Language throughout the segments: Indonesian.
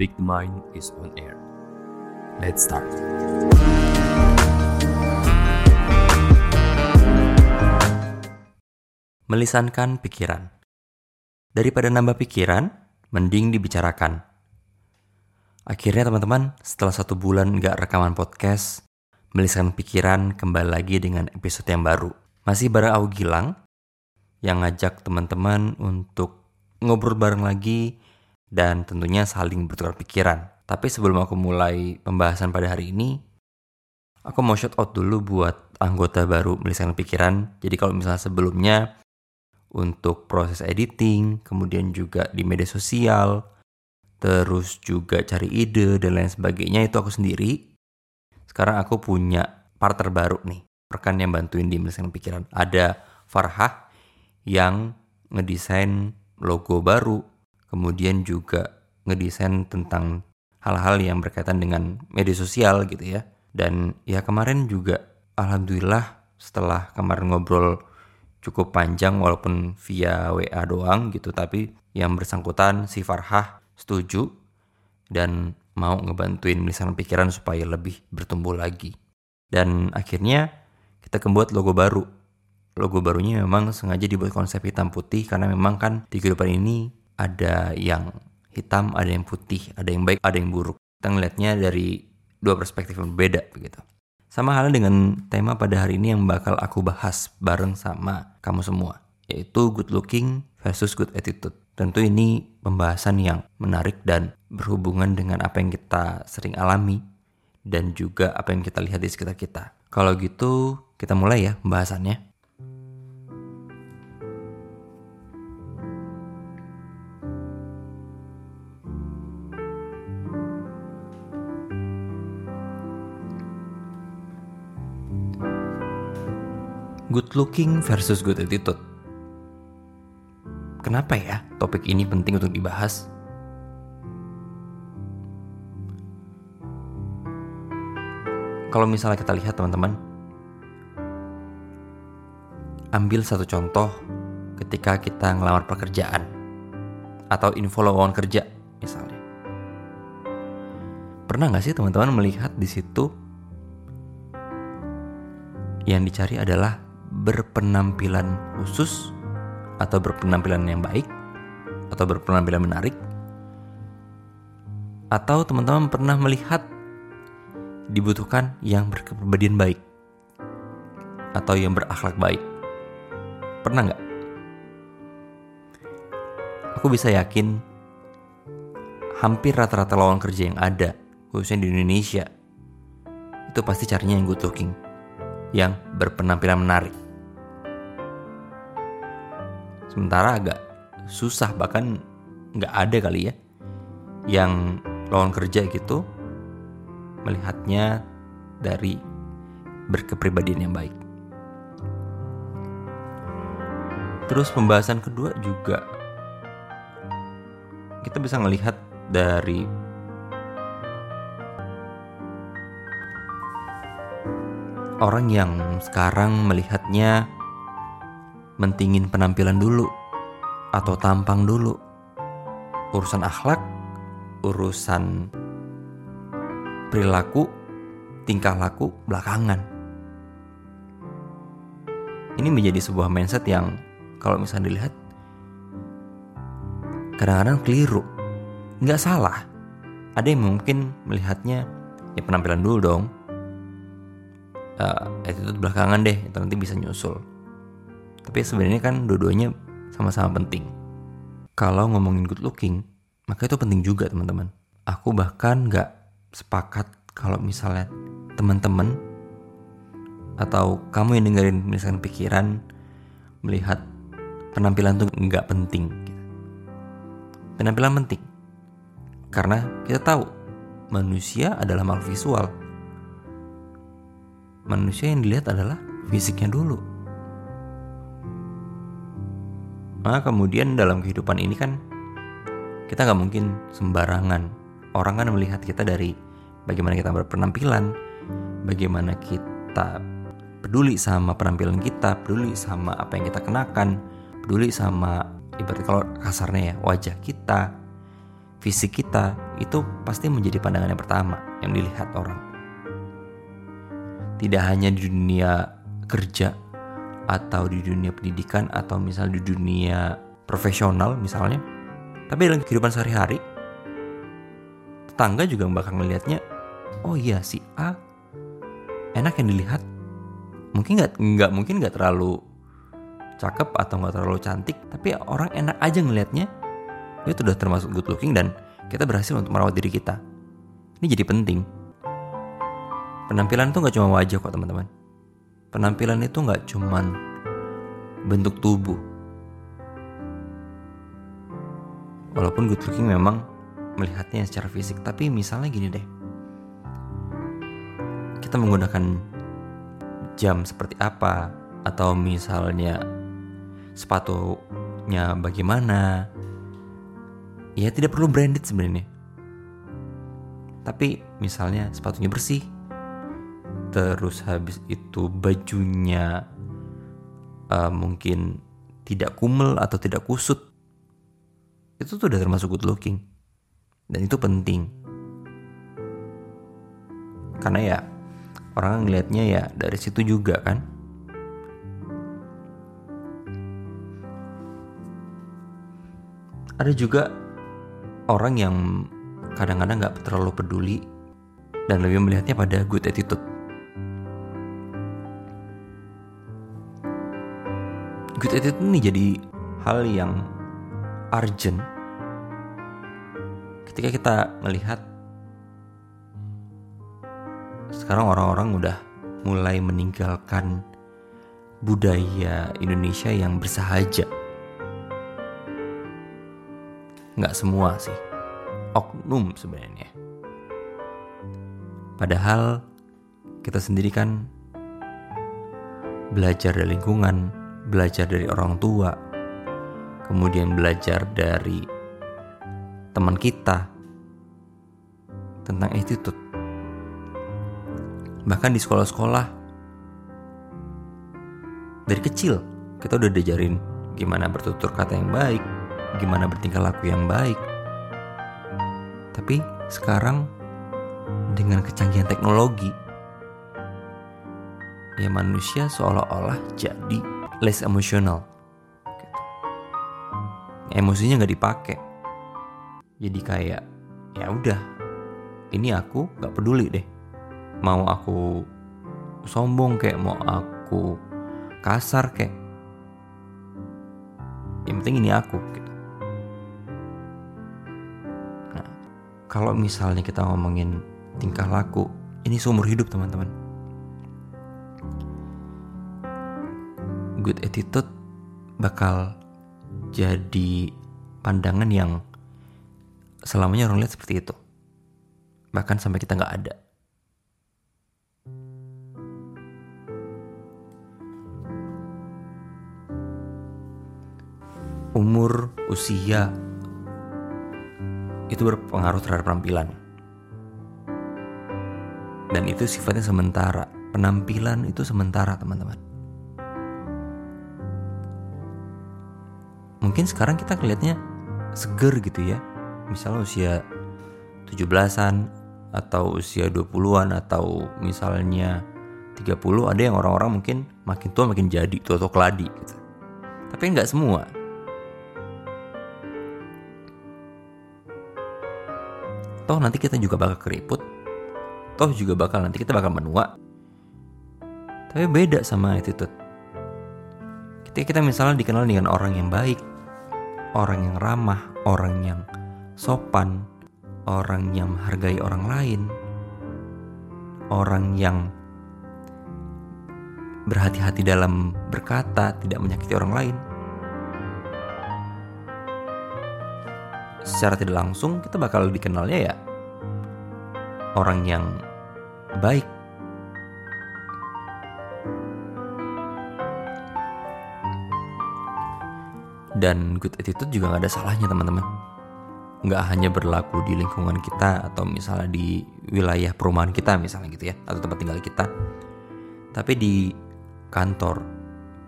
The Mind is on air. Let's start. Melisankan pikiran. Daripada nambah pikiran, mending dibicarakan. Akhirnya teman-teman, setelah satu bulan nggak rekaman podcast, melisankan pikiran kembali lagi dengan episode yang baru. Masih bareng aku Gilang, yang ngajak teman-teman untuk ngobrol bareng lagi dan tentunya saling bertukar pikiran. Tapi sebelum aku mulai pembahasan pada hari ini, aku mau shout out dulu buat anggota baru melisankan pikiran. Jadi kalau misalnya sebelumnya untuk proses editing, kemudian juga di media sosial, terus juga cari ide dan lain sebagainya itu aku sendiri. Sekarang aku punya partner baru nih, rekan yang bantuin di melisankan pikiran. Ada Farhah yang ngedesain logo baru, kemudian juga ngedesain tentang hal-hal yang berkaitan dengan media sosial gitu ya. Dan ya kemarin juga alhamdulillah setelah kemarin ngobrol cukup panjang walaupun via WA doang gitu tapi yang bersangkutan si Farhah setuju dan mau ngebantuin melisankan pikiran supaya lebih bertumbuh lagi. Dan akhirnya kita membuat logo baru. Logo barunya memang sengaja dibuat konsep hitam putih karena memang kan di kehidupan ini ada yang hitam, ada yang putih, ada yang baik, ada yang buruk. Kita ngeliatnya dari dua perspektif yang berbeda begitu. Sama halnya dengan tema pada hari ini yang bakal aku bahas bareng sama kamu semua, yaitu good looking versus good attitude. Tentu ini pembahasan yang menarik dan berhubungan dengan apa yang kita sering alami dan juga apa yang kita lihat di sekitar kita. Kalau gitu, kita mulai ya pembahasannya. Good looking versus good attitude. Kenapa ya topik ini penting untuk dibahas? Kalau misalnya kita lihat teman-teman, ambil satu contoh ketika kita ngelamar pekerjaan atau info lowongan kerja misalnya. Pernah nggak sih teman-teman melihat di situ yang dicari adalah berpenampilan khusus atau berpenampilan yang baik atau berpenampilan menarik? Atau teman-teman pernah melihat dibutuhkan yang berkepribadian baik atau yang berakhlak baik? Pernah nggak? Aku bisa yakin hampir rata-rata lawan kerja yang ada khususnya di Indonesia itu pasti carinya yang good looking yang berpenampilan menarik. Sementara agak susah bahkan nggak ada kali ya yang lawan kerja gitu melihatnya dari berkepribadian yang baik. Terus pembahasan kedua juga kita bisa melihat dari orang yang sekarang melihatnya mentingin penampilan dulu atau tampang dulu. Urusan akhlak, urusan perilaku, tingkah laku belakangan. Ini menjadi sebuah mindset yang kalau misalnya dilihat kadang-kadang keliru. Nggak salah. Ada yang mungkin melihatnya ya penampilan dulu dong, uh, attitude belakangan deh nanti bisa nyusul tapi sebenarnya kan dua-duanya sama-sama penting. Kalau ngomongin good looking maka itu penting juga teman-teman. Aku bahkan nggak sepakat kalau misalnya teman-teman atau kamu yang dengerin misalkan pikiran melihat penampilan tuh nggak penting penampilan penting. Karena kita tahu manusia adalah makhluk visual. Manusia yang dilihat adalah fisiknya dulu. Nah, kemudian dalam kehidupan ini kan kita nggak mungkin sembarangan. Orang kan melihat kita dari bagaimana kita berpenampilan, bagaimana kita peduli sama penampilan kita, peduli sama apa yang kita kenakan, peduli sama ibarat kalau kasarnya ya wajah kita, fisik kita itu pasti menjadi pandangan yang pertama yang dilihat orang. Tidak hanya di dunia kerja atau di dunia pendidikan atau misal di dunia profesional misalnya, tapi dalam kehidupan sehari-hari tetangga juga bakal melihatnya, oh iya si A enak yang dilihat, mungkin nggak nggak mungkin nggak terlalu cakep atau nggak terlalu cantik, tapi orang enak aja ngelihatnya itu udah termasuk good looking dan kita berhasil untuk merawat diri kita. Ini jadi penting. Penampilan itu nggak cuma wajah kok teman-teman. Penampilan itu nggak cuma bentuk tubuh. Walaupun good looking memang melihatnya secara fisik, tapi misalnya gini deh. Kita menggunakan jam seperti apa atau misalnya sepatunya bagaimana, ya tidak perlu branded sebenarnya tapi misalnya sepatunya bersih terus habis itu bajunya uh, mungkin tidak kumel atau tidak kusut. Itu tuh udah termasuk good looking. Dan itu penting. Karena ya orang ngelihatnya ya dari situ juga kan. Ada juga orang yang kadang-kadang nggak terlalu peduli dan lebih melihatnya pada good attitude. Good attitude ini jadi hal yang urgent. Ketika kita melihat sekarang orang-orang udah mulai meninggalkan budaya Indonesia yang bersahaja. Nggak semua sih. Oknum sebenarnya. Padahal kita sendiri kan belajar dari lingkungan belajar dari orang tua kemudian belajar dari teman kita tentang attitude bahkan di sekolah-sekolah dari kecil kita udah diajarin gimana bertutur kata yang baik gimana bertingkah laku yang baik. Tapi sekarang dengan kecanggihan teknologi, ya manusia seolah-olah jadi less emotional. Emosinya nggak dipakai. Jadi kayak ya udah, ini aku nggak peduli deh. Mau aku sombong kayak mau aku kasar kayak yang penting ini aku gitu. kalau misalnya kita ngomongin tingkah laku, ini seumur hidup teman-teman. Good attitude bakal jadi pandangan yang selamanya orang lihat seperti itu. Bahkan sampai kita nggak ada. Umur, usia, itu berpengaruh terhadap penampilan. Dan itu sifatnya sementara. Penampilan itu sementara, teman-teman. Mungkin sekarang kita kelihatnya seger gitu ya. Misalnya usia 17-an atau usia 20-an atau misalnya 30 ada yang orang-orang mungkin makin tua makin jadi tua atau keladi gitu. Tapi nggak semua. toh nanti kita juga bakal keriput toh juga bakal nanti kita bakal menua tapi beda sama attitude ketika kita misalnya dikenal dengan orang yang baik orang yang ramah orang yang sopan orang yang menghargai orang lain orang yang berhati-hati dalam berkata, tidak menyakiti orang lain. secara tidak langsung kita bakal dikenalnya ya orang yang baik. Dan good attitude juga gak ada salahnya teman-teman. Gak hanya berlaku di lingkungan kita atau misalnya di wilayah perumahan kita misalnya gitu ya. Atau tempat tinggal kita. Tapi di kantor,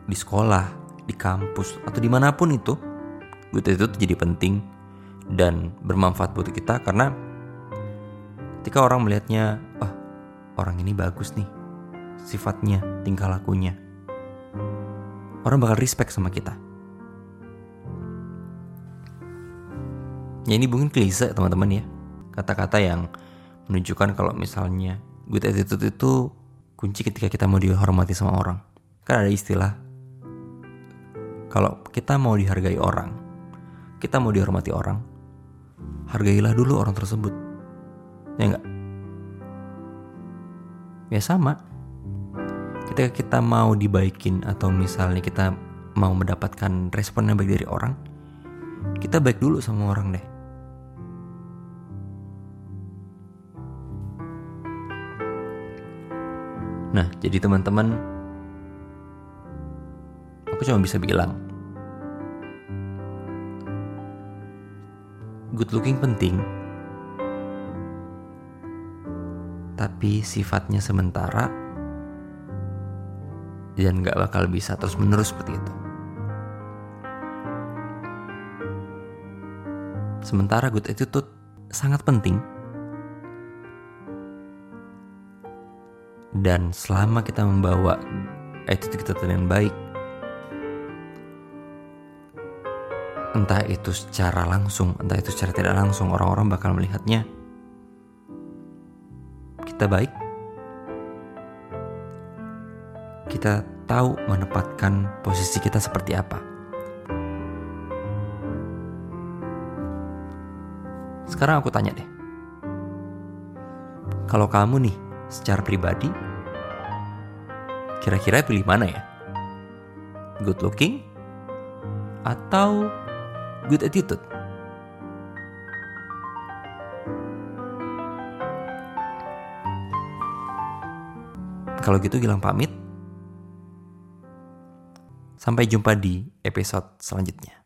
di sekolah, di kampus, atau di mana pun itu. Good attitude jadi penting dan bermanfaat buat kita karena ketika orang melihatnya, oh orang ini bagus nih sifatnya, tingkah lakunya. Orang bakal respect sama kita. Ya ini mungkin klise teman-teman ya. Kata-kata yang menunjukkan kalau misalnya good attitude itu kunci ketika kita mau dihormati sama orang. Kan ada istilah kalau kita mau dihargai orang, kita mau dihormati orang, hargailah dulu orang tersebut. Ya enggak? Ya sama. Ketika kita mau dibaikin atau misalnya kita mau mendapatkan respon yang baik dari orang, kita baik dulu sama orang deh. Nah, jadi teman-teman, aku cuma bisa bilang, good looking penting, tapi sifatnya sementara dan gak bakal bisa terus menerus seperti itu. Sementara good attitude sangat penting Dan selama kita membawa attitude kita dengan baik, entah itu secara langsung, entah itu secara tidak langsung, orang-orang bakal melihatnya kita baik. Kita tahu menempatkan posisi kita seperti apa. Sekarang aku tanya deh. Kalau kamu nih secara pribadi, kira-kira pilih mana ya? Good looking atau good attitude? Kalau gitu Gilang pamit. Sampai jumpa di episode selanjutnya.